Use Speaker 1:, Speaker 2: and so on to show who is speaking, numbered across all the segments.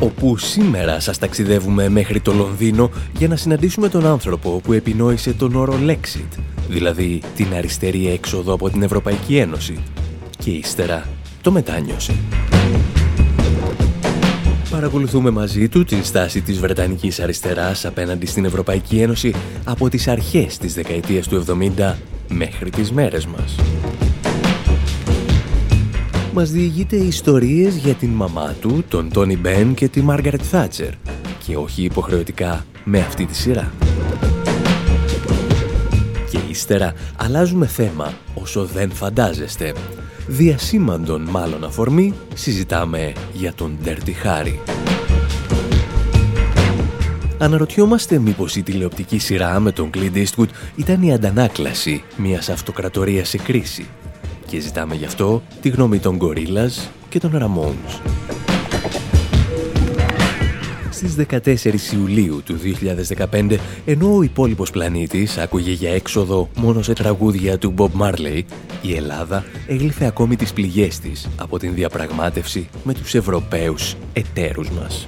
Speaker 1: Όπου σήμερα σας ταξιδεύουμε μέχρι το Λονδίνο για να συναντήσουμε τον άνθρωπο που επινόησε τον όρο Lexit, δηλαδή την αριστερή έξοδο από την Ευρωπαϊκή Ένωση. Και ύστερα το μετάνιωσε. Παρακολουθούμε μαζί του την στάση της Βρετανικής αριστεράς απέναντι στην Ευρωπαϊκή Ένωση από τις αρχές της δεκαετίας του 70 μέχρι τις μέρες μας μας διηγείται ιστορίες για την μαμά του, τον Τόνι Μπεν και τη Μάργαρετ Θάτσερ και όχι υποχρεωτικά με αυτή τη σειρά. Και ύστερα αλλάζουμε θέμα όσο δεν φαντάζεστε. Διασήμαντον μάλλον αφορμή συζητάμε για τον Dirty Harry. Αναρωτιόμαστε μήπως η τηλεοπτική σειρά με τον Clint Eastwood ήταν η αντανάκλαση μιας αυτοκρατορίας σε κρίση και ζητάμε γι' αυτό τη γνώμη των Gorillaz και των Ramones. Στις 14 Ιουλίου του 2015, ενώ ο υπόλοιπος πλανήτης άκουγε για έξοδο μόνο σε τραγούδια του Bob Marley, η Ελλάδα έγλυφε ακόμη τις πληγές της από την διαπραγμάτευση με τους Ευρωπαίους εταίρους μας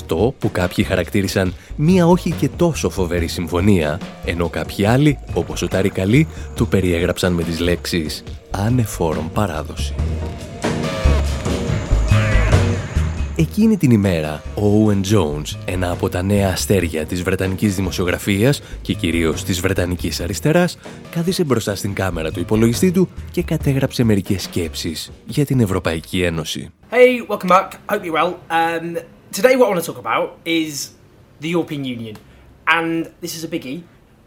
Speaker 1: αυτό που κάποιοι χαρακτήρισαν μία όχι και τόσο φοβερή συμφωνία, ενώ κάποιοι άλλοι, όπως ο Τάρι Καλή, του περιέγραψαν με τις λέξεις «ανεφόρον παράδοση». Εκείνη την ημέρα, ο Owen Jones, ένα από τα νέα αστέρια της Βρετανικής δημοσιογραφίας και κυρίως της Βρετανικής αριστεράς, κάθισε μπροστά στην κάμερα του υπολογιστή του και κατέγραψε μερικές σκέψεις για την Ευρωπαϊκή Ένωση.
Speaker 2: Hey, welcome back. Hope you're well. Um, today what I want to talk about is the European Union. And this is a biggie.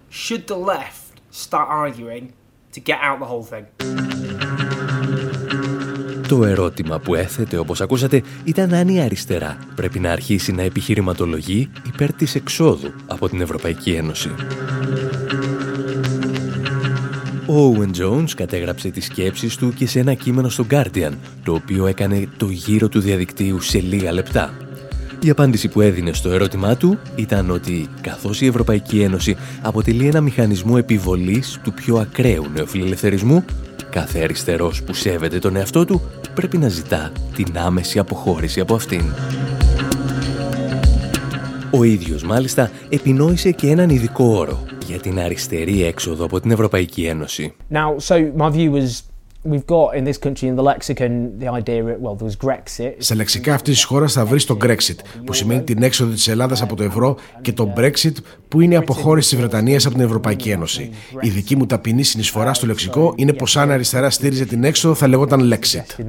Speaker 2: Should the left start arguing to get out the whole thing?
Speaker 1: Το ερώτημα που έθετε, όπως ακούσατε, ήταν αν η αριστερά πρέπει να αρχίσει να επιχειρηματολογεί υπέρ της εξόδου από την Ευρωπαϊκή Ένωση. Ο Owen Jones κατέγραψε τις σκέψεις του και σε ένα κείμενο στο Guardian, το οποίο έκανε το γύρο του διαδικτύου σε λίγα λεπτά. Η απάντηση που έδινε στο ερώτημά του ήταν ότι καθώς η Ευρωπαϊκή Ένωση αποτελεί ένα μηχανισμό επιβολής του πιο ακραίου νεοφιλελευθερισμού, κάθε αριστερός που σέβεται τον εαυτό του πρέπει να ζητά την άμεση αποχώρηση από αυτήν. Ο ίδιος μάλιστα επινόησε και έναν ειδικό όρο για την αριστερή έξοδο από την Ευρωπαϊκή Ένωση.
Speaker 2: Now, so my view was we've got in this country in the lexicon the idea well there was Grexit.
Speaker 3: Σε λεξικά αυτής της χώρας θα βρεις το Grexit, που σημαίνει την έξοδο της Ελλάδας από το ευρώ, και το Brexit, που είναι η αποχώρηση της Βρετανίας από την Ευρωπαϊκή Ένωση. Η δική μου ταπεινή συνεισφορά στο λεξικό είναι πως αν αριστερά στήριζε την έξοδο θα λεγόταν Lexit.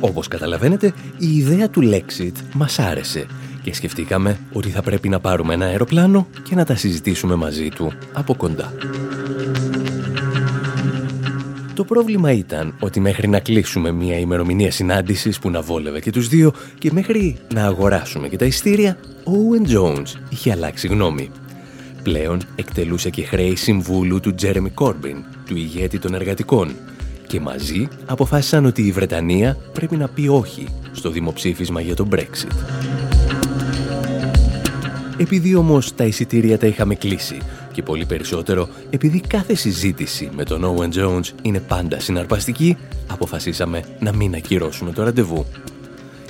Speaker 1: Όπως καταλαβαίνετε, η ιδέα του Lexit μας άρεσε και σκεφτήκαμε ότι θα πρέπει να πάρουμε ένα αεροπλάνο και να τα συζητήσουμε μαζί του από κοντά. Το πρόβλημα ήταν ότι μέχρι να κλείσουμε μια ημερομηνία συνάντησης που να βόλευε και τους δύο και μέχρι να αγοράσουμε και τα ειστήρια, ο Owen Jones είχε αλλάξει γνώμη. Πλέον εκτελούσε και χρέη συμβούλου του Τζέρεμι Κόρμπιν, του ηγέτη των εργατικών, και μαζί αποφάσισαν ότι η Βρετανία πρέπει να πει όχι στο δημοψήφισμα για το Brexit. Επειδή όμως τα εισιτήρια τα είχαμε κλείσει και πολύ περισσότερο επειδή κάθε συζήτηση με τον Owen Jones είναι πάντα συναρπαστική, αποφασίσαμε να μην ακυρώσουμε το ραντεβού.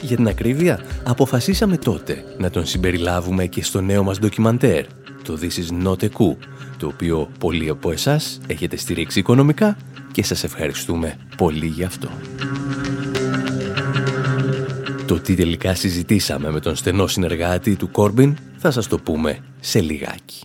Speaker 1: Για την ακρίβεια, αποφασίσαμε τότε να τον συμπεριλάβουμε και στο νέο μας ντοκιμαντέρ, το This is not a coup, το οποίο πολλοί από εσάς έχετε στηρίξει οικονομικά
Speaker 4: και σας ευχαριστούμε πολύ γι' αυτό. Το τι τελικά συζητήσαμε με τον στενό συνεργάτη του Κόρμπιν θα σας το πούμε σε λιγάκι.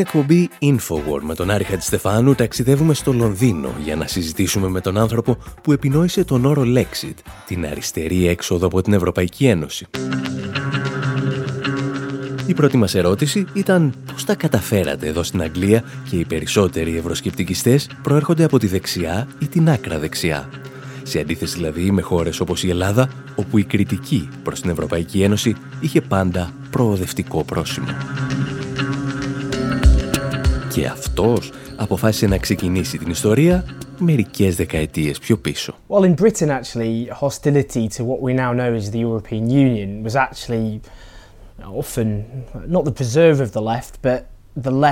Speaker 4: Στην εκπομπή Infowar με τον Άρη Χατζηστεφάνου ταξιδεύουμε στο Λονδίνο για να συζητήσουμε με τον άνθρωπο που επινόησε τον όρο Lexit, την αριστερή έξοδο από την Ευρωπαϊκή Ένωση. Η πρώτη μας ερώτηση ήταν πώς τα καταφέρατε εδώ στην Αγγλία και οι περισσότεροι ευρωσκεπτικιστές προέρχονται από τη δεξιά ή την άκρα δεξιά. Σε αντίθεση δηλαδή με χώρες όπως η Ελλάδα, όπου η κριτική προς την Ευρωπαϊκή Ένωση είχε πάντα προοδευτικό πρόσημο.
Speaker 1: Και αυτός αποφάσισε να ξεκινήσει την ιστορία μερικές δεκαετίες πιο πίσω.
Speaker 2: Well, in Britain actually, hostility to what we now know as the European Union was actually often not the preserve of the left, but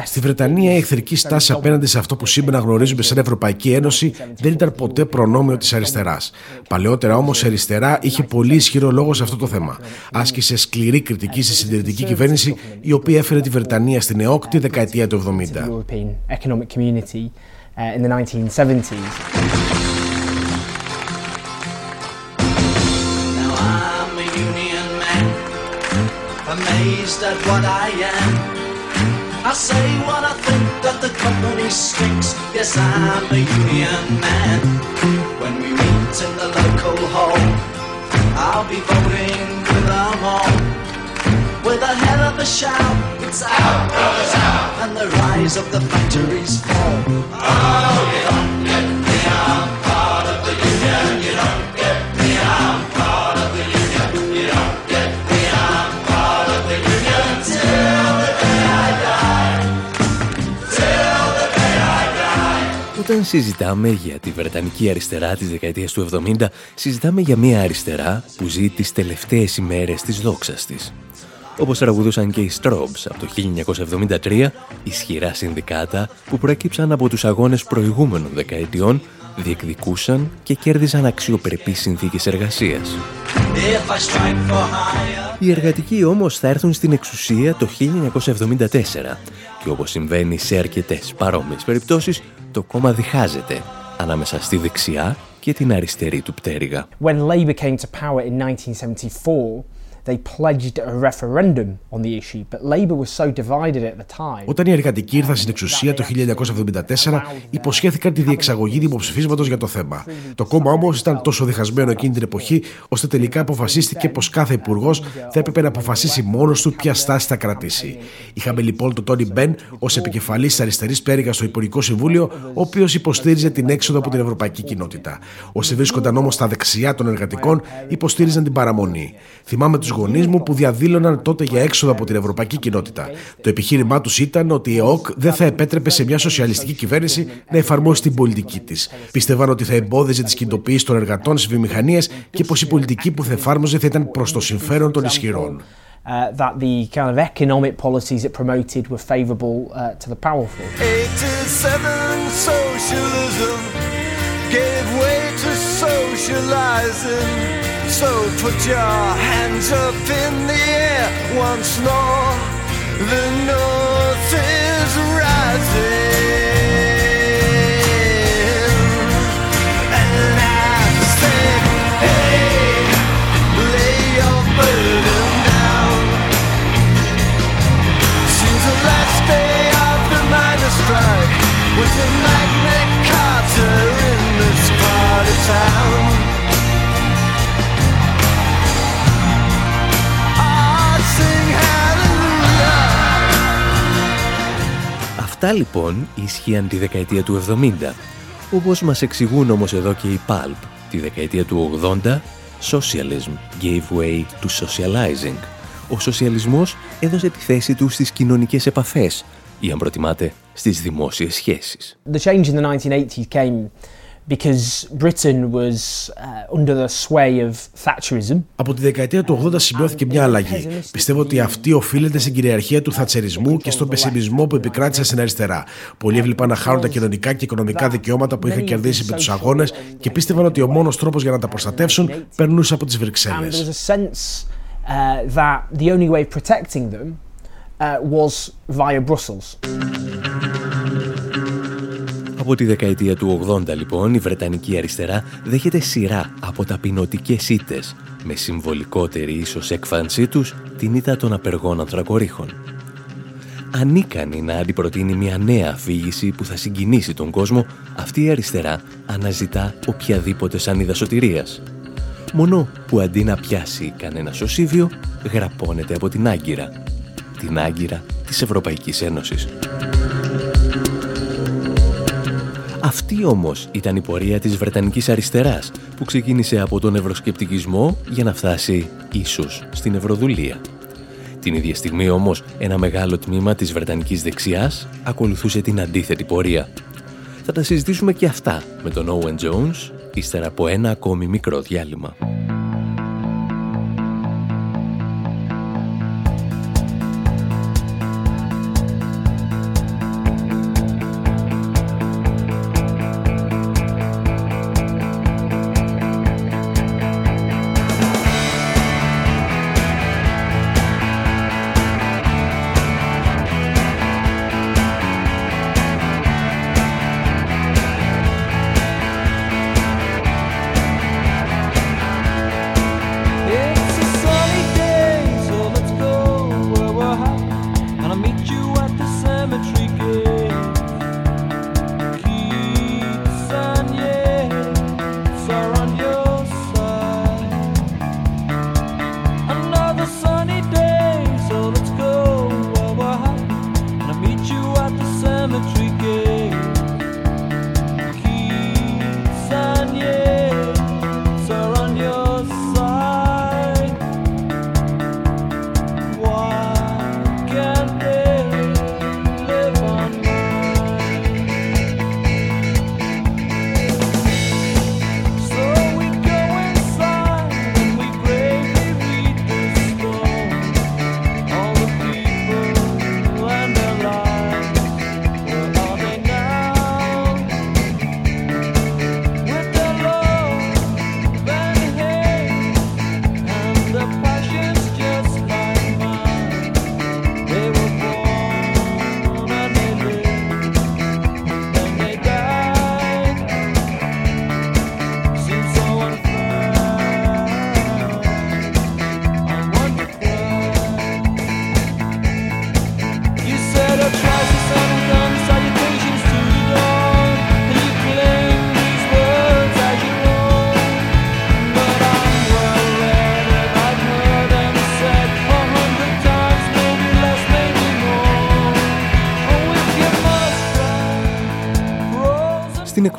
Speaker 3: Στη Βρετανία η εχθρική στάση απέναντι σε αυτό που σήμερα γνωρίζουμε σαν Ευρωπαϊκή Ένωση δεν ήταν ποτέ προνόμιο της αριστεράς. Παλαιότερα όμως η αριστερά είχε πολύ ισχυρό λόγο σε αυτό το θέμα. Άσκησε σκληρή κριτική στη συντηρητική κυβέρνηση η οποία έφερε τη Βρετανία στην ΕΟΚ τη δεκαετία του 70. amazed at what I am. I say what I think that the company stinks. Yes, I'm a union man. When we meet in the local hall, I'll be voting with them all. With a hell of a shout, it's out, brothers out, and the rise of the factories fall. Oh, you don't get me, Όταν συζητάμε για τη Βρετανική αριστερά της δεκαετίας του 70, συζητάμε για μια αριστερά που ζει τις τελευταίες ημέρες της δόξας της όπως τραγουδούσαν και οι Strobes από το 1973, ισχυρά συνδικάτα που προέκυψαν από τους αγώνες προηγούμενων δεκαετιών, διεκδικούσαν και κέρδιζαν αξιοπρεπείς συνθήκες εργασίας. Οι εργατικοί όμως θα έρθουν στην εξουσία το 1974 και όπως συμβαίνει σε αρκετές παρόμοιες περιπτώσεις, το κόμμα διχάζεται ανάμεσα στη δεξιά και την αριστερή του πτέρυγα.
Speaker 2: When Labour came to power in 1974,
Speaker 3: όταν οι εργατικοί ήρθαν στην εξουσία το 1974, υποσχέθηκαν τη διεξαγωγή δημοψηφίσματος για το θέμα. Το κόμμα όμως ήταν τόσο διχασμένο εκείνη την εποχή, ώστε τελικά αποφασίστηκε πως κάθε υπουργός θα έπρεπε να αποφασίσει μόνος του ποια στάση θα κρατήσει. Είχαμε λοιπόν τον Τόνι Μπεν ως επικεφαλής της αριστερής πέργας στο Υπουργικό Συμβούλιο, ο οποίος υποστήριζε την έξοδο από την ευρωπαϊκή κοινότητα. Όσοι βρίσκονταν όμως στα δεξιά των εργατικών, υποστήριζαν την παραμονή. Θυμάμαι τους γονείς μου που διαδήλωναν τότε για έξοδο από την ευρωπαϊκή κοινότητα. Το επιχείρημά τους ήταν ότι η ΕΟΚ δεν θα επέτρεπε σε μια σοσιαλιστική κυβέρνηση να εφαρμόσει την πολιτική της. Πίστευαν ότι θα εμπόδιζε τις κινητοποιήσει των εργατών στις βιομηχανίες και πως η πολιτική που θα εφάρμοζε θα ήταν προς το συμφέρον των ισχυρών. Uh, that the kind of economic policies it promoted were favorable uh, to the powerful. 87 socialism gave way to socializing. So put your hands up in the air once more. The north is rising. And I said, hey, lay your burden down. Since the last day of the miners' strike with the Magna Carta in this part of town. Αυτά λοιπόν ίσχυαν τη δεκαετία του 70. Όπως μας εξηγούν όμως εδώ και οι Pulp, τη δεκαετία του 80, Socialism gave way to socializing. Ο σοσιαλισμός έδωσε τη θέση του στις κοινωνικές επαφές ή αν προτιμάτε στις δημόσιες σχέσεις. The change in the 1980s came because Britain was uh, under the sway of Thatcherism. Από τη δεκαετία του 80 σημειώθηκε μια αλλαγή. Πιστεύω ότι αυτή οφείλεται στην κυριαρχία του θατσερισμού και στον πεσημισμό που επικράτησε στην αριστερά. Πολλοί έβλεπαν να χάνουν τα κοινωνικά και οικονομικά δικαιώματα που είχαν κερδίσει με τους αγώνες και πίστευαν ότι ο μόνος τρόπος για να τα προστατεύσουν περνούσε από τις Βρυξέλλες. that the only way of protecting them uh, was via Brussels. Από τη δεκαετία του 80 λοιπόν η Βρετανική αριστερά δέχεται σειρά από ταπεινωτικές ήττες με συμβολικότερη ίσως έκφανσή τους την ήττα των απεργών ανθρακορίχων. Ανίκανη να αντιπροτείνει μια νέα αφήγηση που θα συγκινήσει τον κόσμο, αυτή η αριστερά αναζητά οποιαδήποτε σανίδα σωτηρίας. Μόνο που αντί να πιάσει κανένα σωσίβιο, γραπώνεται από την Άγκυρα. Την Άγκυρα της Ευρωπαϊκής Ένωσης. Αυτή όμως ήταν η πορεία της Βρετανικής αριστεράς που ξεκίνησε από τον ευρωσκεπτικισμό για να φτάσει ίσως στην Ευρωδουλία.
Speaker 1: Την ίδια στιγμή όμως ένα μεγάλο τμήμα της Βρετανικής δεξιάς ακολουθούσε την αντίθετη πορεία. Θα τα συζητήσουμε και αυτά με τον Owen Jones ύστερα από ένα ακόμη μικρό διάλειμμα.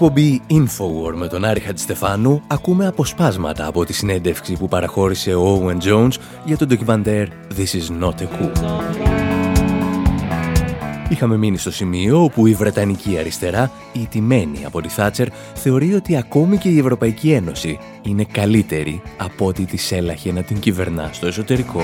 Speaker 1: Εκπομπή Infowar με τον Άρη Χατζηστεφάνου ακούμε αποσπάσματα από τη συνέντευξη που παραχώρησε ο Owen Jones για τον ντοκιμαντέρ This is not a coup. Είχαμε μείνει στο σημείο όπου η Βρετανική αριστερά, η τιμένη από τη Θάτσερ, θεωρεί ότι ακόμη και η Ευρωπαϊκή Ένωση είναι καλύτερη από ό,τι της έλαχε να την κυβερνά στο εσωτερικό.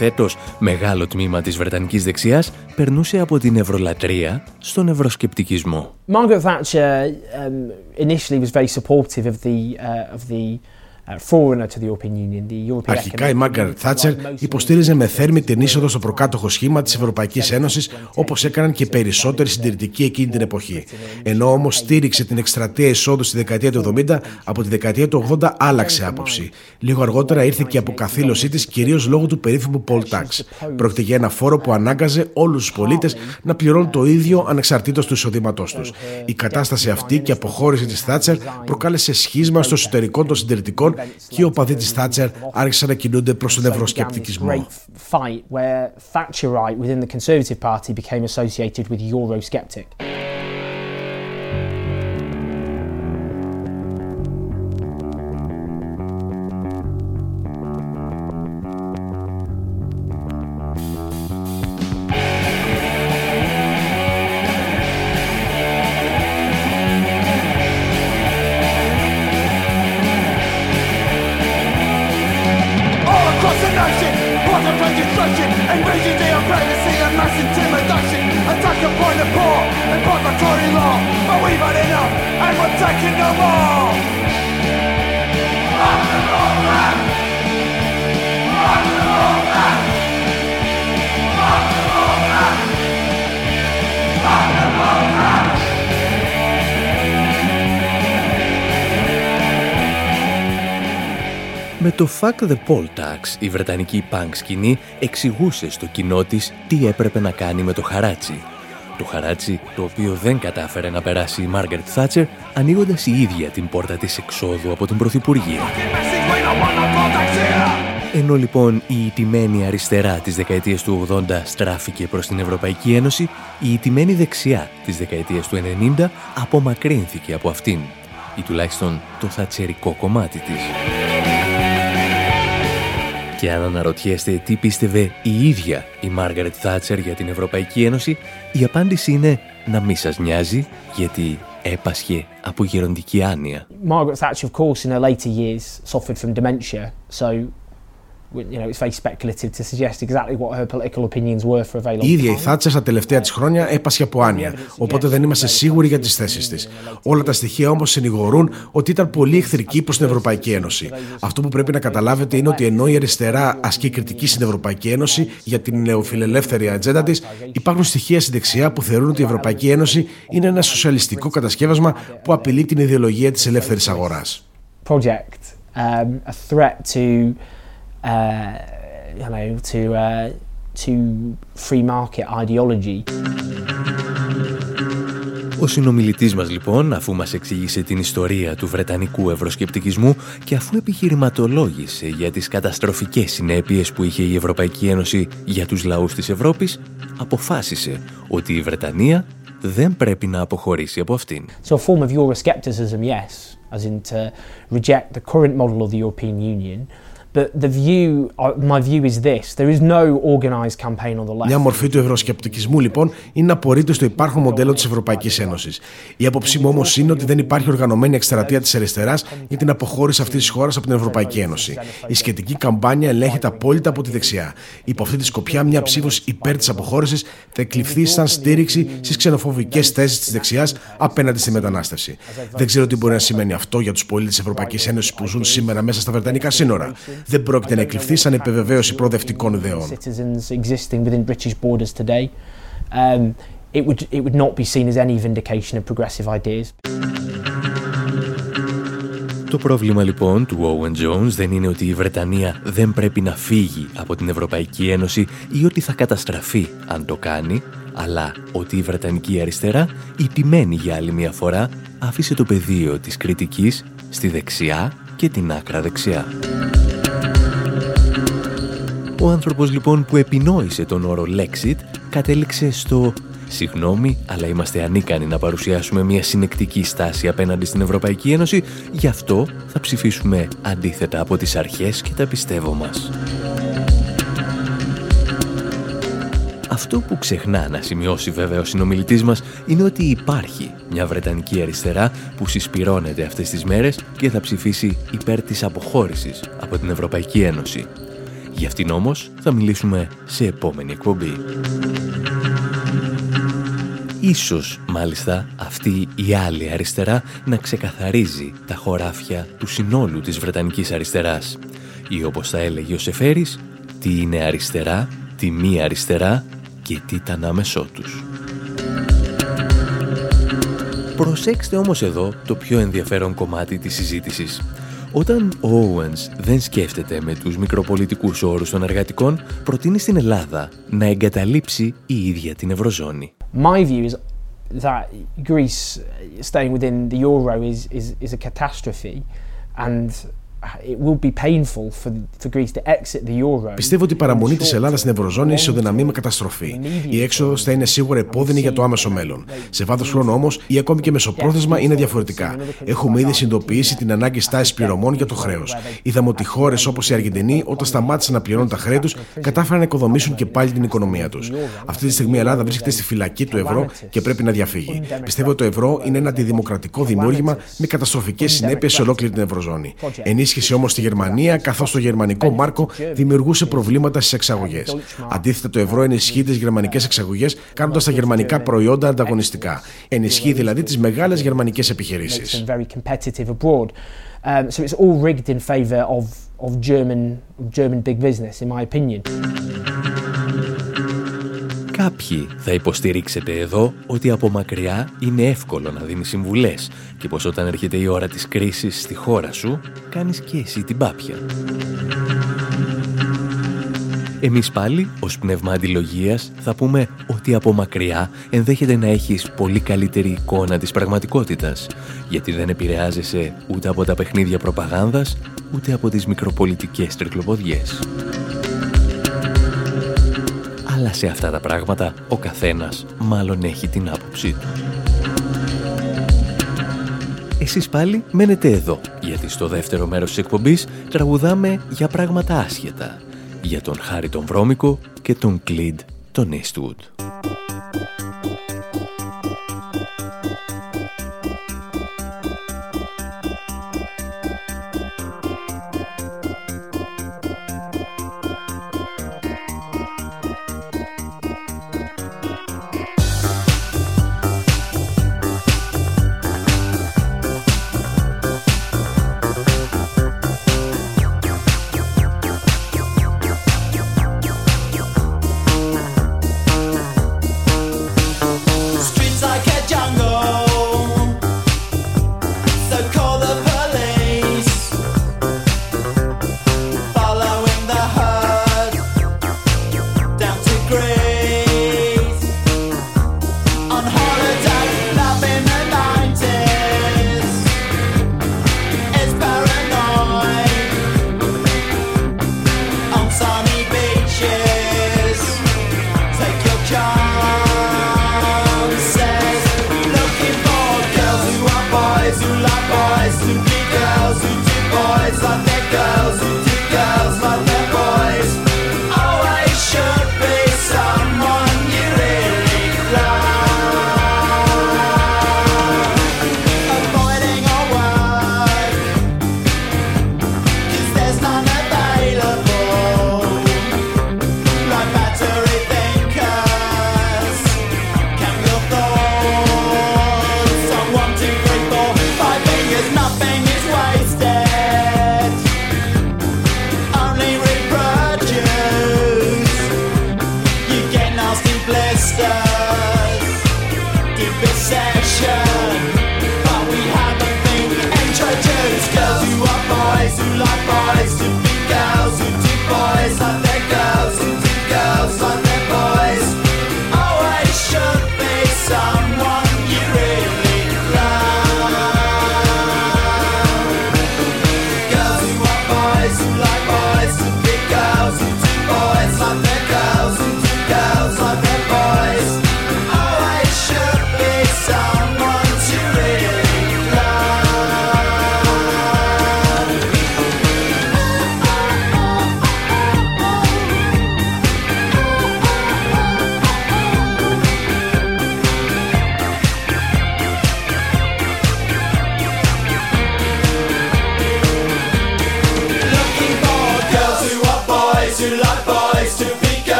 Speaker 1: Αντιθέτως, μεγάλο τμήμα της Βρετανικής δεξιάς περνούσε από την ευρωλατρεία στον ευρωσκεπτικισμό.
Speaker 2: Margaret Thatcher um, initially was very supportive of the, uh, of the Uh,
Speaker 3: Αρχικά η Μάγκαρετ Θάτσερ υποστήριζε με θέρμη την είσοδο στο προκάτοχο σχήμα της Ευρωπαϊκής Ένωσης, όπως έκαναν και περισσότεροι συντηρητικοί εκείνη την εποχή. Ενώ όμως στήριξε την εκστρατεία εισόδου στη δεκαετία του 70, από τη δεκαετία του 80 άλλαξε άποψη. Λίγο αργότερα ήρθε και η αποκαθήλωσή της κυρίως λόγω του περίφημου Poll Tax. Πρόκειται για ένα φόρο που ανάγκαζε όλους τους πολίτες να πληρώνουν το ίδιο ανεξαρτήτως του εισοδήματός τους. Η κατάσταση αυτή και η αποχώρηση της Θάτσερ προκάλεσε σχίσμα στο εσωτερικό των συντηρητικών και οι οπαδοί της Θάτσερ άρχισαν να κινούνται προς τον ευρωσκεπτικισμό.
Speaker 1: Με το Fuck the Poll Tax, η βρετανική punk σκηνή εξηγούσε στο κοινό της τι έπρεπε να κάνει με το χαράτσι. Το χαράτσι, το οποίο δεν κατάφερε να περάσει η Μάργαρετ Θάτσερ, ανοίγοντας η ίδια την πόρτα της εξόδου από την Πρωθυπουργία. Ενώ λοιπόν η ιτημένη αριστερά της δεκαετίας του 80 στράφηκε προς την Ευρωπαϊκή Ένωση, η ιτημένη δεξιά της δεκαετίας του 90 απομακρύνθηκε από αυτήν, ή τουλάχιστον το θατσερικό κομμάτι της. Και αν αναρωτιέστε τι πίστευε η ίδια η Μάργαρετ Θάτσερ για την Ευρωπαϊκή Ένωση, η απάντηση είναι να μην σας νοιάζει, γιατί έπασχε από γεροντική άνοια.
Speaker 2: Margaret Thatcher, of course, in her later years suffered from dementia, so
Speaker 3: η ίδια η Θάτσα στα τελευταία της χρόνια έπασε από άνοια, οπότε δεν είμαστε σίγουροι για τις θέσεις της. Όλα τα στοιχεία όμως συνηγορούν ότι ήταν πολύ εχθρική προς την Ευρωπαϊκή Ένωση. Αυτό που πρέπει να καταλάβετε είναι ότι ενώ η αριστερά ασκεί κριτική στην Ευρωπαϊκή Ένωση για την νεοφιλελεύθερη ατζέντα της, υπάρχουν στοιχεία στη δεξιά που θεωρούν ότι η Ευρωπαϊκή Ένωση είναι ένα σοσιαλιστικό κατασκεύασμα που απειλεί την ιδεολογία της ελεύθερης αγοράς. Project, um, a threat to
Speaker 1: uh, you know, to, uh, to free market ideology. Ο συνομιλητής μας λοιπόν, αφού μας εξήγησε την ιστορία του Βρετανικού ευρωσκεπτικισμού και αφού επιχειρηματολόγησε για τις καταστροφικές συνέπειες που είχε η Ευρωπαϊκή Ένωση για τους λαούς της Ευρώπης, αποφάσισε ότι η Βρετανία δεν πρέπει να αποχωρήσει από αυτήν.
Speaker 2: So a form of Euroscepticism, yes, as in to reject the current model of the European Union,
Speaker 3: Μια μορφή του ευρωσκεπτικισμού λοιπόν είναι να απορρίτως στο υπάρχον μοντέλο της Ευρωπαϊκής Ένωσης. Η άποψή μου όμως είναι ότι δεν υπάρχει οργανωμένη εκστρατεία της αριστεράς για την αποχώρηση αυτής της χώρας από την Ευρωπαϊκή Ένωση. Η σχετική καμπάνια ελέγχεται απόλυτα από τη δεξιά. Υπό αυτή τη σκοπιά, μια ψήφος υπέρ της αποχώρησης θα εκλειφθεί σαν στήριξη στις ξενοφοβικές θέσεις της δεξιάς απέναντι στη μετανάστευση. Δεν ξέρω τι μπορεί να σημαίνει αυτό για τους πολίτες της Ευρωπαϊκής Ένωσης που ζουν σήμερα μέσα στα Βρετανικά σύνορα δεν πρόκειται να εκλειφθεί σαν επιβεβαίωση προοδευτικών ιδεών.
Speaker 1: Το πρόβλημα λοιπόν του Owen Jones δεν είναι ότι η Βρετανία δεν πρέπει να φύγει από την Ευρωπαϊκή Ένωση ή ότι θα καταστραφεί αν το κάνει, αλλά ότι η Βρετανική αριστερά, υπημένη για άλλη μια φορά, άφησε το πεδίο της κριτικής στη δεξιά και την άκρα δεξιά. Ο άνθρωπος λοιπόν που επινόησε τον όρο Lexit κατέληξε στο «Συγγνώμη, αλλά είμαστε ανίκανοι να παρουσιάσουμε μια συνεκτική στάση απέναντι στην Ευρωπαϊκή Ένωση, γι' αυτό θα ψηφίσουμε αντίθετα από τις αρχές και τα πιστεύω μας». Αυτό που ξεχνά να σημειώσει βέβαια ο συνομιλητής μας είναι ότι υπάρχει μια Βρετανική αριστερά που συσπυρώνεται αυτές τις μέρες και θα ψηφίσει υπέρ της αποχώρησης από την Ευρωπαϊκή Ένωση. Για αυτήν όμως θα μιλήσουμε σε επόμενη εκπομπή. Ίσως, μάλιστα, αυτή η άλλη αριστερά να ξεκαθαρίζει τα χωράφια του συνόλου της Βρετανικής αριστεράς. Ή όπως θα έλεγε ο Σεφέρης, τι είναι αριστερά, τι μη αριστερά και τι ήταν άμεσό τους. Προσέξτε όμως εδώ το πιο ενδιαφέρον κομμάτι της συζήτησης. Όταν ο Owens δεν σκέφτεται με τους μικροπολιτικούς όρους των εργατικών, προτείνει στην Ελλάδα να εγκαταλείψει η ίδια την Ευρωζώνη.
Speaker 2: My view is that Greece staying within the euro is, is, is a catastrophe and
Speaker 3: Πιστεύω ότι η παραμονή της Ελλάδας στην Ευρωζώνη ισοδυναμεί με καταστροφή. Η έξοδος θα είναι σίγουρα επώδυνη για το άμεσο μέλλον. Σε βάθος χρόνου όμως ή ακόμη και μεσοπρόθεσμα είναι διαφορετικά. Έχουμε ήδη συνειδητοποιήσει την ανάγκη στάσης πληρωμών για το χρέος. Είδαμε ότι χώρες όπως η Αργεντινή, όταν σταμάτησαν να πληρώνουν τα χρέη τους, κατάφεραν να οικοδομήσουν και πάλι την οικονομία τους. Αυτή τη στιγμή η Ελλάδα βρίσκεται στη φυλακή του ευρώ και πρέπει να διαφύγει. Πιστεύω ότι το ευρώ είναι ένα αντιδημοκρατικό δημιούργημα με καταστροφικές συνέπειες σε ολόκληρη την Ευρωζώνη ενίσχυση όμως στη Γερμανία, καθώς το γερμανικό μάρκο δημιουργούσε προβλήματα στις εξαγωγές. Αντίθετα, το ευρώ ενισχύει τις γερμανικές εξαγωγές, κάνοντας τα γερμανικά προϊόντα ανταγωνιστικά. Ενισχύει δηλαδή τις μεγάλες γερμανικές επιχειρήσεις. Um, so it's all rigged in favor of, of German, German big business, in my opinion.
Speaker 1: Κάποιοι θα υποστηρίξετε εδώ ότι από μακριά είναι εύκολο να δίνει συμβουλές και πως όταν έρχεται η ώρα της κρίσης στη χώρα σου, κάνεις και εσύ την πάπια. Εμείς πάλι, ως πνεύμα αντιλογίας, θα πούμε ότι από μακριά ενδέχεται να έχεις πολύ καλύτερη εικόνα της πραγματικότητας, γιατί δεν επηρεάζεσαι ούτε από τα παιχνίδια προπαγάνδας, ούτε από τις μικροπολιτικές τρικλοποδιές αλλά σε αυτά τα πράγματα ο καθένας μάλλον έχει την άποψή του. Εσείς πάλι μένετε εδώ, γιατί στο δεύτερο μέρος της εκπομπής τραγουδάμε για πράγματα άσχετα.
Speaker 5: για τον Χάρη τον Βρώμικο και τον Κλίντ τον Eastwood.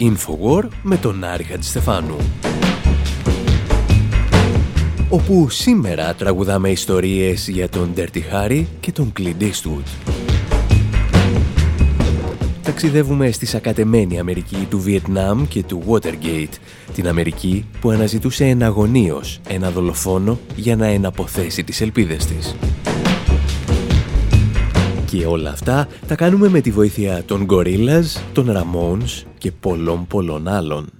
Speaker 5: Infowar με τον Άρη Χατζηστεφάνου. Όπου σήμερα τραγουδάμε ιστορίες για τον Dirty Harry και τον Clint Eastwood. Ταξιδεύουμε στη σακατεμένη Αμερική του Βιετνάμ και του Watergate, την Αμερική που αναζητούσε εναγωνίως ένα δολοφόνο για να εναποθέσει τις ελπίδες της. Και όλα αυτά τα κάνουμε με τη βοήθεια των Gorillaz, των Ramones και πολλών πολλών άλλων.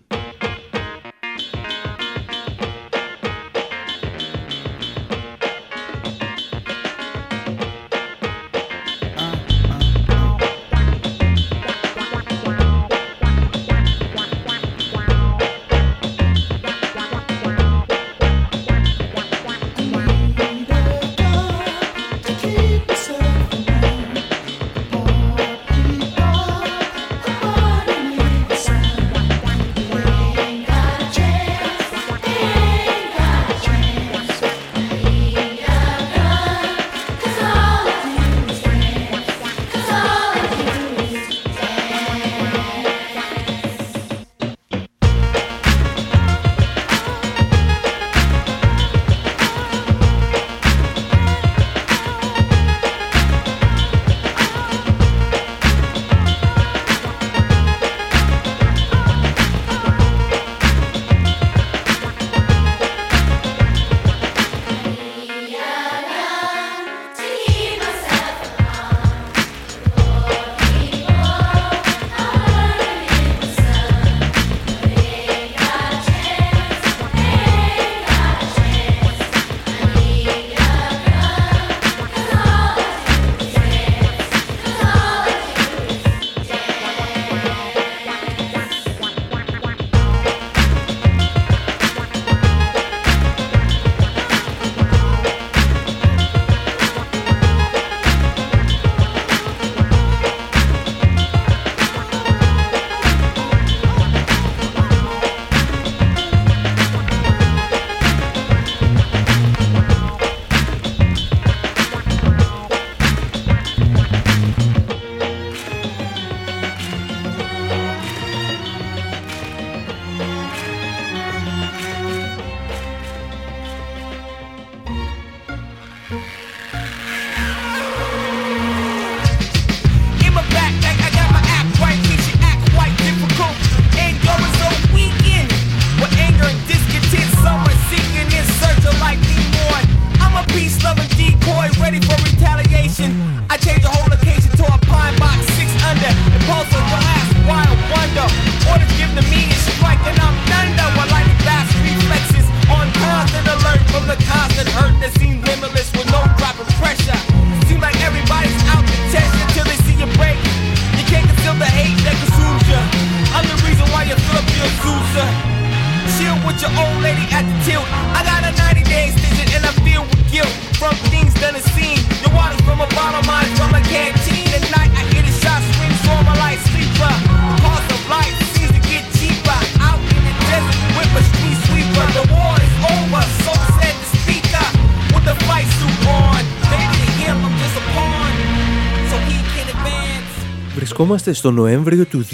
Speaker 1: Βρισκόμαστε στο Νοέμβριο του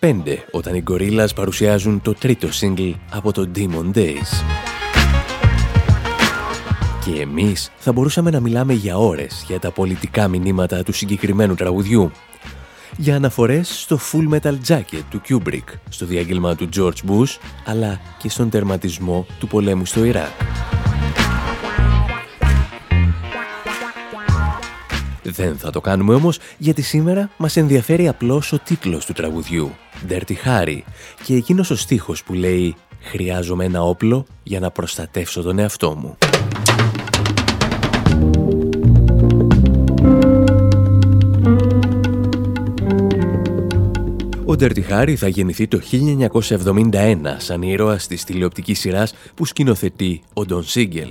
Speaker 1: 2005, όταν οι Gorillaz παρουσιάζουν το τρίτο single από το Demon Days. Και εμείς θα μπορούσαμε να μιλάμε για ώρες για τα πολιτικά μηνύματα του συγκεκριμένου τραγουδιού. Για αναφορές στο Full Metal Jacket του Kubrick, στο διάγγελμα του George Bush, αλλά και στον τερματισμό του πολέμου στο Ιράκ. Δεν θα το κάνουμε όμως γιατί σήμερα μας ενδιαφέρει απλώς ο τίτλος του τραγουδιού Dirty Harry και εκείνος ο στίχος που λέει «Χρειάζομαι ένα όπλο για να προστατεύσω τον εαυτό μου». Ο Dirty Harry θα γεννηθεί το 1971 σαν ήρωας της τηλεοπτικής σειράς που σκηνοθετεί ο Don Siegel.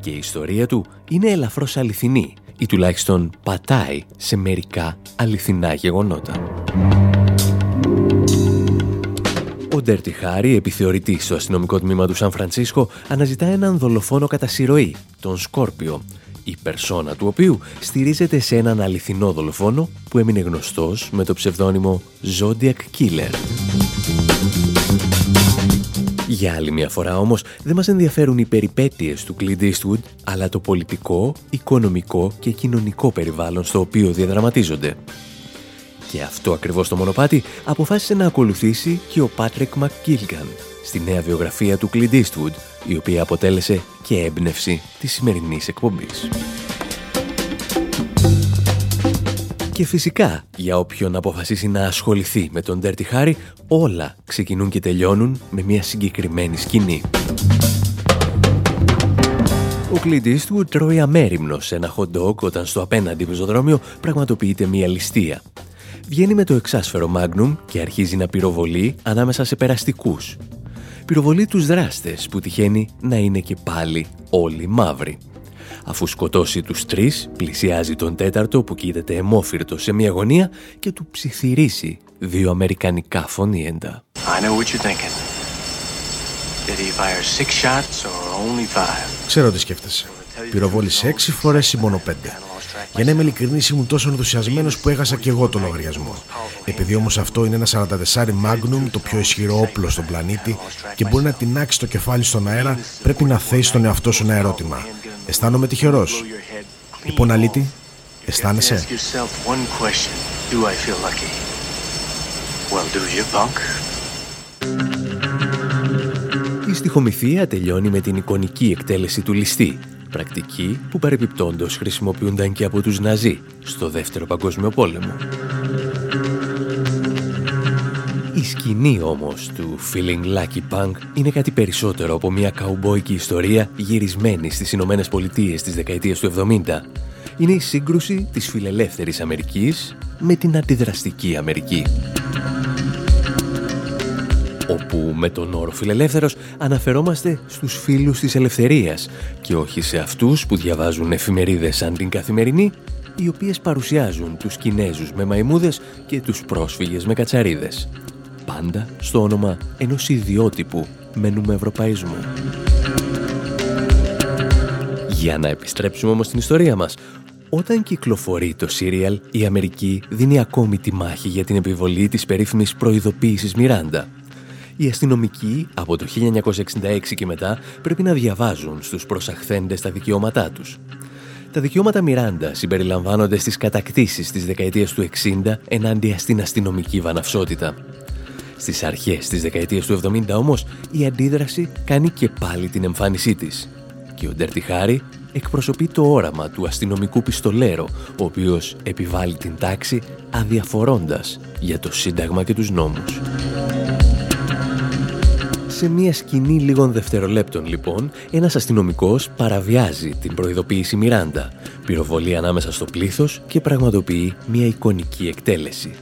Speaker 1: Και η ιστορία του είναι ελαφρώς αληθινή ή τουλάχιστον πατάει σε μερικά αληθινά γεγονότα. Ο Ντέρτι Χάρη, επιθεωρητής στο αστυνομικό τμήμα του Σαν Φρανσίσκο, αναζητά έναν δολοφόνο κατά συρροή, τον Σκόρπιο, η περσόνα του οποίου στηρίζεται σε έναν αληθινό δολοφόνο που έμεινε γνωστός με το ψευδόνυμο Zodiac Killer. Για άλλη μια φορά όμως δεν μας ενδιαφέρουν οι περιπέτειες του Clint Eastwood, αλλά το πολιτικό, οικονομικό και κοινωνικό περιβάλλον στο οποίο διαδραματίζονται. Και αυτό ακριβώς το μονοπάτι αποφάσισε να ακολουθήσει και ο Patrick McGilgan στη νέα βιογραφία του Clint Eastwood, η οποία αποτέλεσε και έμπνευση της σημερινής εκπομπής. Και φυσικά, για όποιον αποφασίσει να ασχοληθεί με τον Dirty Harry, όλα ξεκινούν και τελειώνουν με μια συγκεκριμένη σκηνή. Ο Clint Eastwood τρώει αμέριμνος σε ένα hot dog όταν στο απέναντι πεζοδρόμιο πραγματοποιείται μια ληστεία. Βγαίνει με το εξάσφαιρο Magnum και αρχίζει να πυροβολεί ανάμεσα σε περαστικούς. Πυροβολεί τους δράστες που τυχαίνει να είναι και πάλι όλοι μαύροι. Αφού σκοτώσει τους τρεις, πλησιάζει τον τέταρτο που κοίταται αιμόφυρτο σε μια γωνία και του ψιθυρίσει δύο αμερικανικά φωνήεντα.
Speaker 3: Ξέρω τι σκέφτεσαι. Πυροβόλησε έξι φορές ή μόνο πέντε. Για να είμαι ειλικρινής, ήμουν τόσο ενθουσιασμένος που έχασα και εγώ τον λογαριασμό. Επειδή όμως αυτό είναι ένα 44 Magnum, το πιο ισχυρό όπλο στον πλανήτη, και μπορεί να τεινάξει το κεφάλι στον αέρα, πρέπει να θέσεις τον εαυτό σου ένα ερώτημα. Αισθάνομαι τυχερός. Λοιπόν, Αλήτη, αισθάνεσαι.
Speaker 1: Η στοιχομηθεία τελειώνει με την εικονική εκτέλεση του ληστή, πρακτική που παρεπιπτόντως χρησιμοποιούνταν και από τους Ναζί στο Δεύτερο Παγκόσμιο Πόλεμο. Η σκηνή όμως του Feeling Lucky Punk είναι κάτι περισσότερο από μια καουμπόικη ιστορία γυρισμένη στις Ηνωμένες Πολιτείες της δεκαετίας του 70. Είναι η σύγκρουση της φιλελεύθερης Αμερικής με την αντιδραστική Αμερική όπου με τον όρο φιλελεύθερος αναφερόμαστε στους φίλους της ελευθερίας και όχι σε αυτούς που διαβάζουν εφημερίδες σαν την καθημερινή οι οποίες παρουσιάζουν τους Κινέζους με μαϊμούδες και τους πρόσφυγες με κατσαρίδες πάντα στο όνομα ενός ιδιότυπου με ευρωπαϊσμό. Για να επιστρέψουμε όμως στην ιστορία μας, όταν κυκλοφορεί το σύριαλ, η Αμερική δίνει ακόμη τη μάχη για την επιβολή της περίφημης προειδοποίησης Μιράντα. Οι αστυνομικοί από το 1966 και μετά πρέπει να διαβάζουν στους προσαχθέντες τα δικαιώματά τους. Τα δικαιώματα Μιράντα συμπεριλαμβάνονται στις κατακτήσεις της δεκαετίας του 60 ενάντια στην αστυνομική βαναυσότητα. Στις αρχές της δεκαετίας του 70 όμως η αντίδραση κάνει και πάλι την εμφάνισή της και ο Ντέρτι Χάρη εκπροσωπεί το όραμα του αστυνομικού πιστολέρο ο οποίος επιβάλλει την τάξη αδιαφορώντας για το Σύνταγμα και τους νόμους. Σε μια σκηνή λίγων δευτερολέπτων λοιπόν, ένας αστυνομικός παραβιάζει την προειδοποίηση Μιράντα, πυροβολεί ανάμεσα στο πλήθος και πραγματοποιεί μια εικονική εκτέλεση.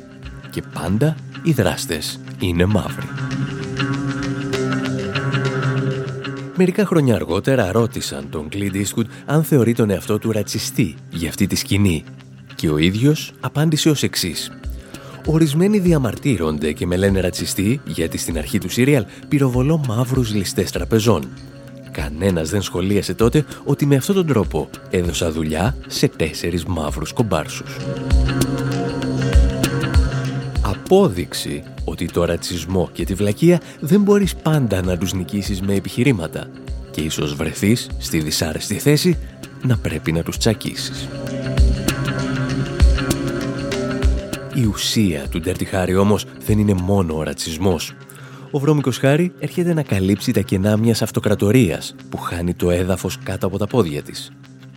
Speaker 1: Και πάντα οι δράστες είναι μαύροι. Μερικά χρόνια αργότερα ρώτησαν τον Clint Eastwood αν θεωρεί τον εαυτό του ρατσιστή για αυτή τη σκηνή και ο ίδιος απάντησε ως εξής. Ορισμένοι διαμαρτύρονται και με λένε ρατσιστή γιατί στην αρχή του σύριαλ πυροβολώ μαύρους ληστές τραπεζών. Κανένας δεν σχολίασε τότε ότι με αυτόν τον τρόπο έδωσα δουλειά σε τέσσερις μαύρους κομπάρσους. Απόδειξη ότι το ρατσισμό και τη βλακεία δεν μπορείς πάντα να τους νικήσεις με επιχειρήματα και ίσως βρεθείς στη δυσάρεστη θέση να πρέπει να τους τσακίσεις. Η ουσία του Ντέρτι Χάρη όμως δεν είναι μόνο ο ρατσισμός. Ο βρώμικος Χάρη έρχεται να καλύψει τα κενά μιας αυτοκρατορίας που χάνει το έδαφος κάτω από τα πόδια της.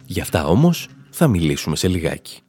Speaker 1: Γι' αυτά όμως θα μιλήσουμε σε λιγάκι.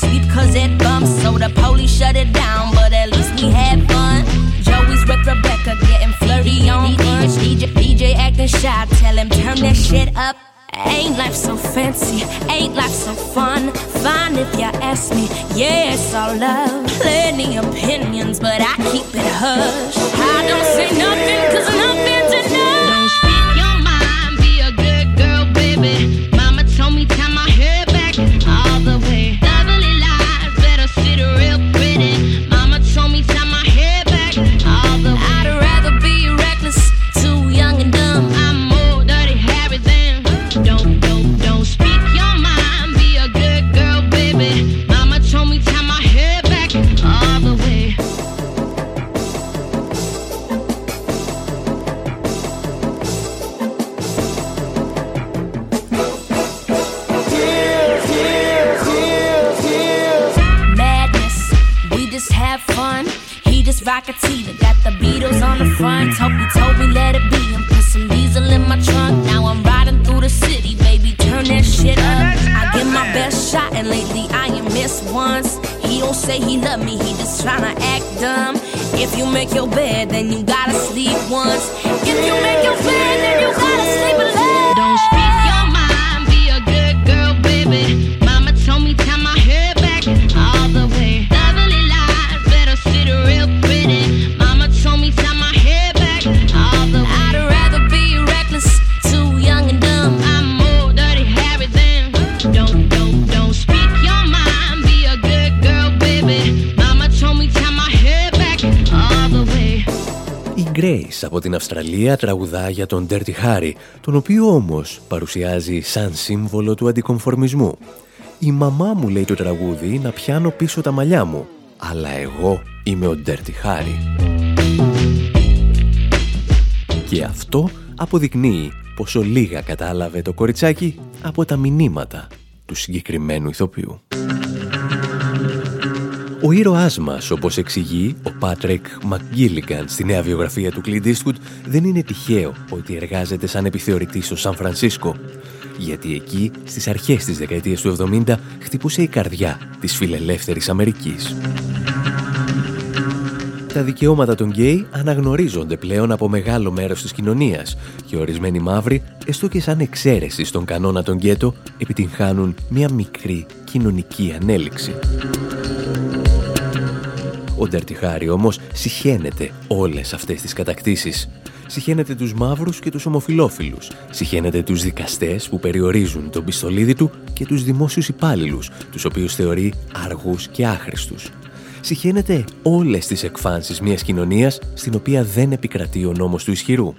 Speaker 6: sleep cause it bumps. So the police shut it down, but at least we had fun. Joey's with Rebecca getting flirty on brunch. DJ, DJ acting shy, tell him turn that shit up. Ain't life so fancy? Ain't life so fun? Fine if you ask me. Yeah, it's all love. Plenty opinions, but I keep it hush. I don't say nothing, cause nothing. You make your bed, then you gotta sleep once. If you make your bed,
Speaker 1: από την Αυστραλία τραγουδά για τον Dirty Harry, τον οποίο όμως παρουσιάζει σαν σύμβολο του αντικομφορμισμού. «Η μαμά μου λέει το τραγούδι να πιάνω πίσω τα μαλλιά μου, αλλά εγώ είμαι ο Dirty Harry». Και αυτό αποδεικνύει πόσο λίγα κατάλαβε το κοριτσάκι από τα μηνύματα του συγκεκριμένου ηθοποιού. Ο ήρωάς μας, όπως εξηγεί ο Πάτρικ Μακγκίλιγκαν στη νέα βιογραφία του Clint Eastwood, δεν είναι τυχαίο ότι εργάζεται σαν επιθεωρητής στο Σαν Φρανσίσκο. Γιατί εκεί, στις αρχές της δεκαετίας του 70, χτυπούσε η καρδιά της φιλελεύθερης Αμερικής. Τα δικαιώματα των γκέι αναγνωρίζονται πλέον από μεγάλο μέρος της κοινωνίας και ορισμένοι μαύροι, έστω και σαν εξαίρεση στον κανόνα των γκέτο, επιτυγχάνουν μια μικρή κοινωνική ανέλιξη. Ο Νταρτιχάρη όμως συχαίνεται όλες αυτές τις κατακτήσεις. Συχαίνεται τους μαύρους και τους ομοφιλόφιλους. Συχαίνεται τους δικαστές που περιορίζουν τον πιστολίδι του και τους δημόσιους υπάλληλους, τους οποίους θεωρεί αργούς και άχρηστους. συχαίνεται όλες τις εκφάνσεις μιας κοινωνίας στην οποία δεν επικρατεί ο νόμος του ισχυρού.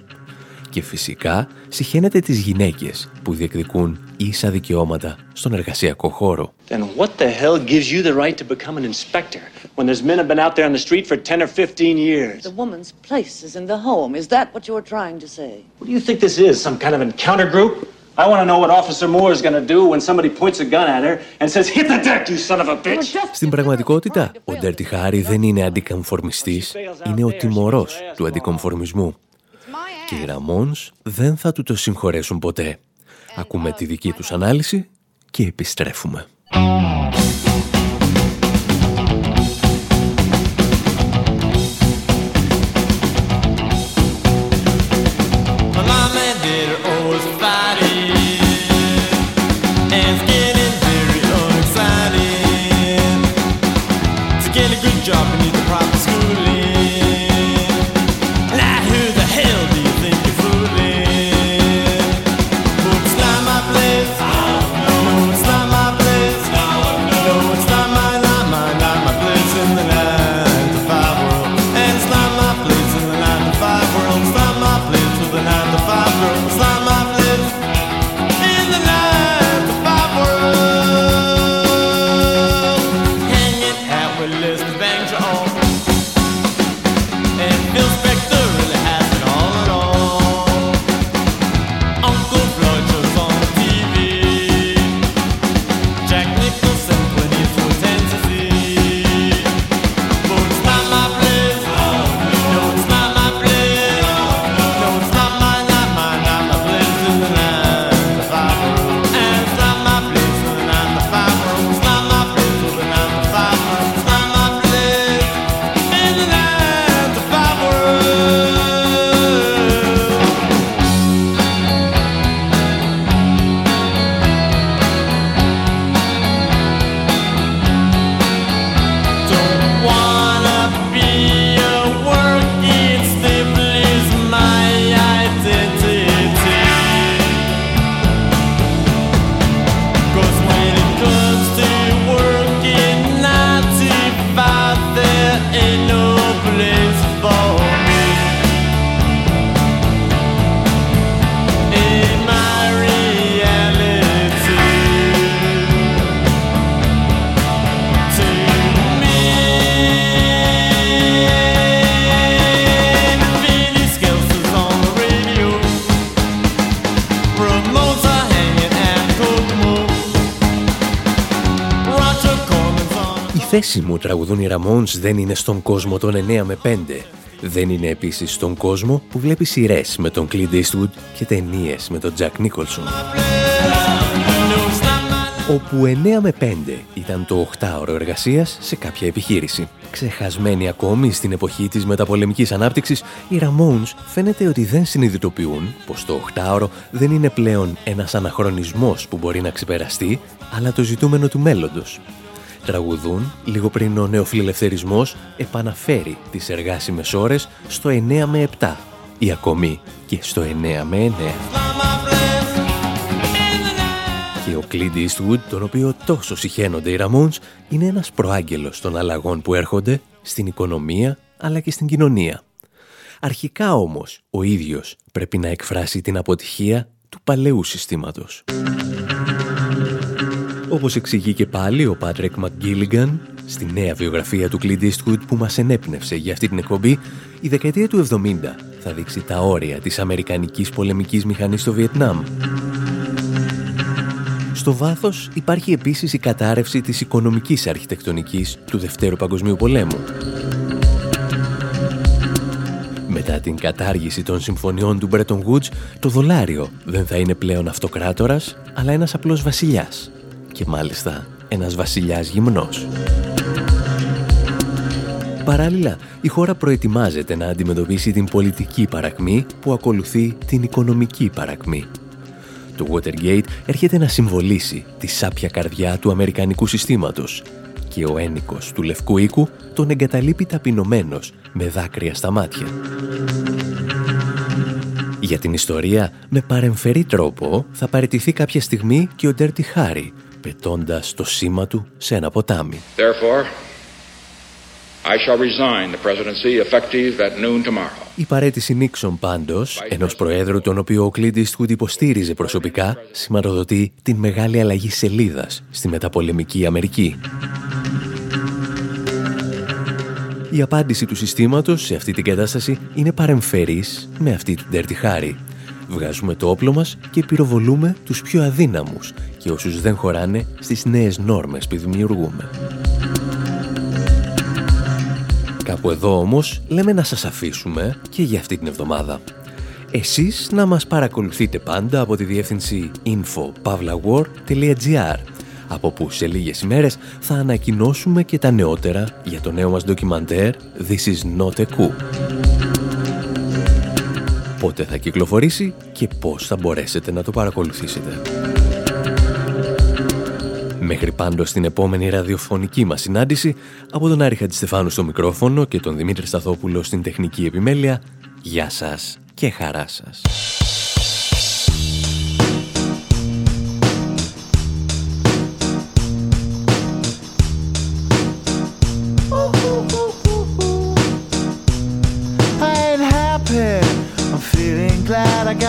Speaker 1: Και φυσικά συχαίνεται τις γυναίκες που διεκδικούν ίσα δικαιώματα στον εργασιακό χώρο. Then what the hell gives you the right to become an inspector when there's men have been out there on the street for 10 or 15 years? The woman's place is in the home. Is that what you're trying to say? What do you think this is? Some kind of encounter group? I want to know what Officer Moore is going to do when somebody points a gun at her and says, Hit the deck, you son of a bitch! Στην πραγματικότητα, ο Ντέρτι Χάρη δεν είναι αντικομφορμιστής, είναι ο τιμωρός του αντικομφορμισμού. Και οι Ραμόνς δεν θα του το συγχωρέσουν ποτέ. Ακούμε τη δική τους ανάλυση και επιστρέφουμε. Τραγουδούν οι Ραμόνς δεν είναι στον κόσμο των 9 με 5. Δεν είναι επίσης στον κόσμο που βλέπει σειρές με τον Clint Eastwood και ταινίες με τον Jack Nicholson. Όπου 9 με 5 ήταν το 8ωρο εργασίας σε κάποια επιχείρηση. Ξεχασμένοι ακόμη στην εποχή της μεταπολεμικής ανάπτυξης, οι Ramones φαίνεται ότι δεν συνειδητοποιούν πως το 8ωρο δεν είναι πλέον ένας αναχρονισμός που μπορεί να ξεπεραστεί, αλλά το ζητούμενο του μέλλοντος τραγουδούν λίγο πριν ο νεοφιλελευθερισμός επαναφέρει τις εργάσιμες ώρες στο 9 με 7 ή ακόμη και στο 9 με 9. Και ο Clint Eastwood, τον οποίο τόσο συχαίνονται οι Ramones, είναι ένας προάγγελος των αλλαγών που έρχονται στην οικονομία αλλά και στην κοινωνία. Αρχικά όμως ο ίδιος πρέπει να εκφράσει την αποτυχία του παλαιού συστήματος. Όπως εξηγεί και πάλι ο Πάτρεκ Μακγκίλιγκαν στη νέα βιογραφία του Clint Eastwood που μας ενέπνευσε για αυτή την εκπομπή, η δεκαετία του 70 θα δείξει τα όρια της Αμερικανικής πολεμικής μηχανής στο Βιετνάμ. Στο βάθος υπάρχει επίσης η κατάρρευση της οικονομικής αρχιτεκτονικής του Δευτέρου Παγκοσμίου Πολέμου. Μετά την κατάργηση των συμφωνιών του Bretton Woods, το δολάριο δεν θα είναι πλέον αυτοκράτορας, αλλά ένας απλός βασιλιάς, και μάλιστα ένας βασιλιάς γυμνός. Παράλληλα, η χώρα προετοιμάζεται να αντιμετωπίσει την πολιτική παρακμή που ακολουθεί την οικονομική παρακμή. Το Watergate έρχεται να συμβολήσει τη σάπια καρδιά του Αμερικανικού συστήματος και ο ένικος του Λευκού Οίκου τον εγκαταλείπει ταπεινωμένος με δάκρυα στα μάτια. Για την ιστορία, με παρεμφερή τρόπο θα παραιτηθεί κάποια στιγμή και ο Ντέρτι Χάρη, πετώντας το σήμα του σε ένα ποτάμι. Therefore,
Speaker 5: I shall resign the presidency effective at noon tomorrow. Η παρέτηση Νίξον πάντως, ενός προέδρου τον οποίο ο Κλίντ Ιστκούτ υποστήριζε προσωπικά, σηματοδοτεί την μεγάλη αλλαγή σελίδας στη μεταπολεμική Αμερική. Η απάντηση του συστήματος σε αυτή την κατάσταση είναι παρεμφερής με αυτή του Ντέρτι Χάρη. Βγάζουμε το όπλο μας και πυροβολούμε τους πιο αδύναμους και όσους δεν χωράνε στις νέες νόρμες που δημιουργούμε. Κάπου εδώ όμως λέμε να σας αφήσουμε και για αυτή την εβδομάδα. Εσείς να μας παρακολουθείτε πάντα από τη διεύθυνση info.pavlawar.gr από που σε λίγες ημέρες θα ανακοινώσουμε και τα νεότερα για το νέο μας ντοκιμαντέρ This is not a coup. Πότε θα κυκλοφορήσει και πώς θα μπορέσετε να το παρακολουθήσετε. Μέχρι πάντως στην επόμενη ραδιοφωνική μας συνάντηση, από τον Άρη Χατζηστεφάνου στο μικρόφωνο και τον Δημήτρη Σταθόπουλο στην τεχνική επιμέλεια, γεια σας και χαρά σας.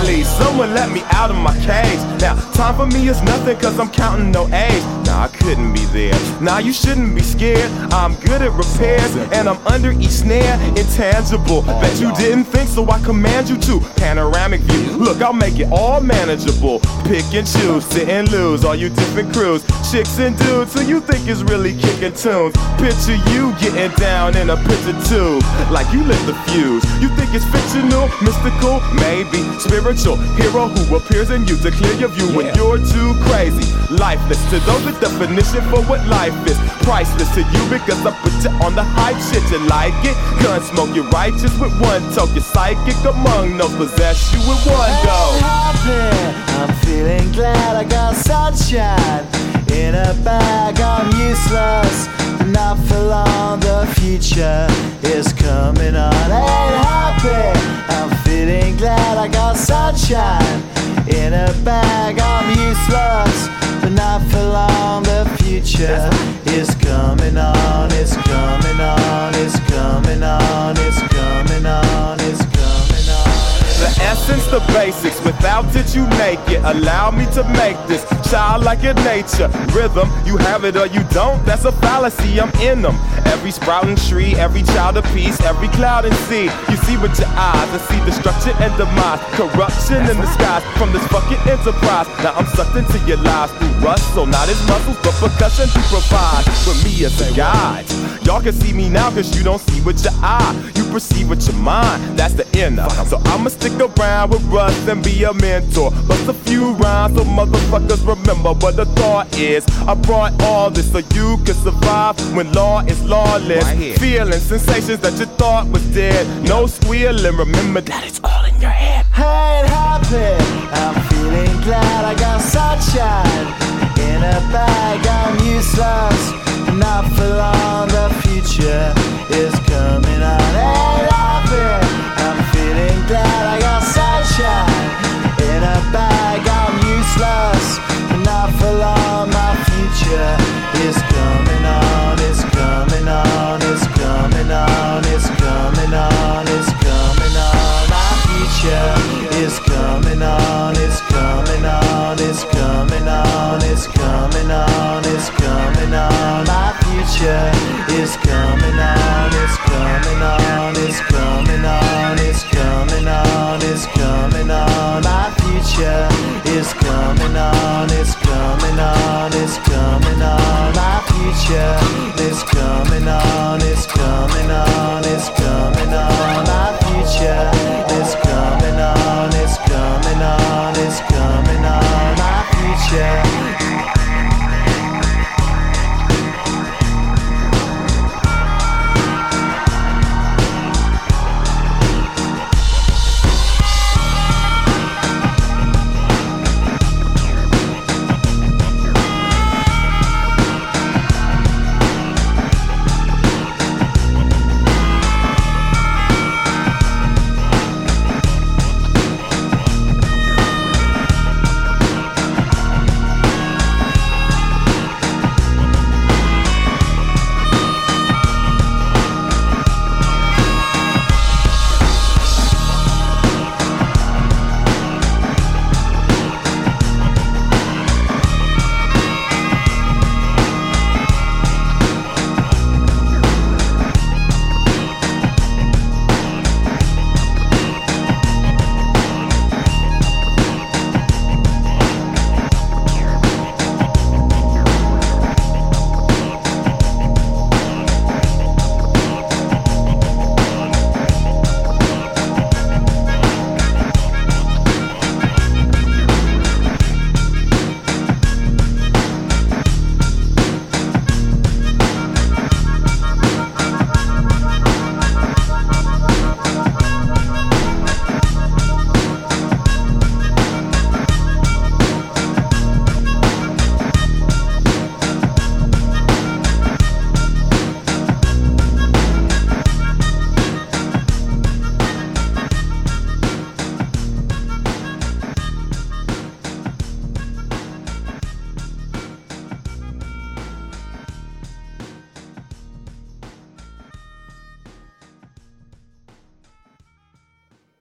Speaker 5: Finally, someone let me out of my cage. Now, time for me is nothing cause I'm counting no A's. Nah, I couldn't be there. Nah, you shouldn't be scared. I'm good at repairs and I'm under each snare. Intangible. Bet you didn't think so I command you to. Panoramic view. Look, I'll make it all manageable. Pick and choose, sit and lose. All you different crews. Chicks and dudes who you think is really kicking tunes. Picture you getting down in a picture tube. Like you lit the fuse. You think it's fictional, mystical, maybe spiritual hero who appears in you to clear your view yeah. when you're too crazy. Lifeless to those, the definition for what life is. Priceless to you because I put you on the hype shit. You like it? Gun smoke, you're righteous with one toe. You're psychic among those possess you with one go. I'm feeling glad I got sunshine in a bag. I'm useless, not for long. The future is coming on. Ain't happy. I'm feeling glad I got sunshine in a bag. I'm useless, but not for long. The future is coming on. It's coming on. It's coming on. It's coming on. It's essence, the basics. Without it, you make it. Allow me to make this child like your nature. Rhythm, you have it or you don't. That's a fallacy. I'm in them. Every sprouting tree, every child of peace, every cloud and sea. You see with your eyes I see destruction and demise. Corruption in the skies from this fucking enterprise. Now I'm sucked into your lies through rust. So not as muscles, but percussion to provide for me as a guide. Y'all can see me now cause you don't see with your eye. You perceive with your mind. That's the inner. So I'ma stick around with Russ and be a mentor. Bust a few rhymes so motherfuckers remember what the thought is. I brought all this so you can survive when law is lawless. Right Feeling sensations that you thought was dead. No squealing, remember that it's all in your head. I ain't happy, I'm feeling glad I got sunshine in a bag. I'm useless, not for long. The future is coming on. Ain't sunshine in a bag. I'm useless Not for long. My future is coming on, it's coming on, it's coming on, it's coming on, it's coming on. My future is coming on, it's coming on, it's coming on, it's coming on, it's coming on. My future is coming on, it's coming on, it's coming on, it's coming on, future coming on, it's coming on, it's coming on. Our future is coming on, it's coming on, it's coming.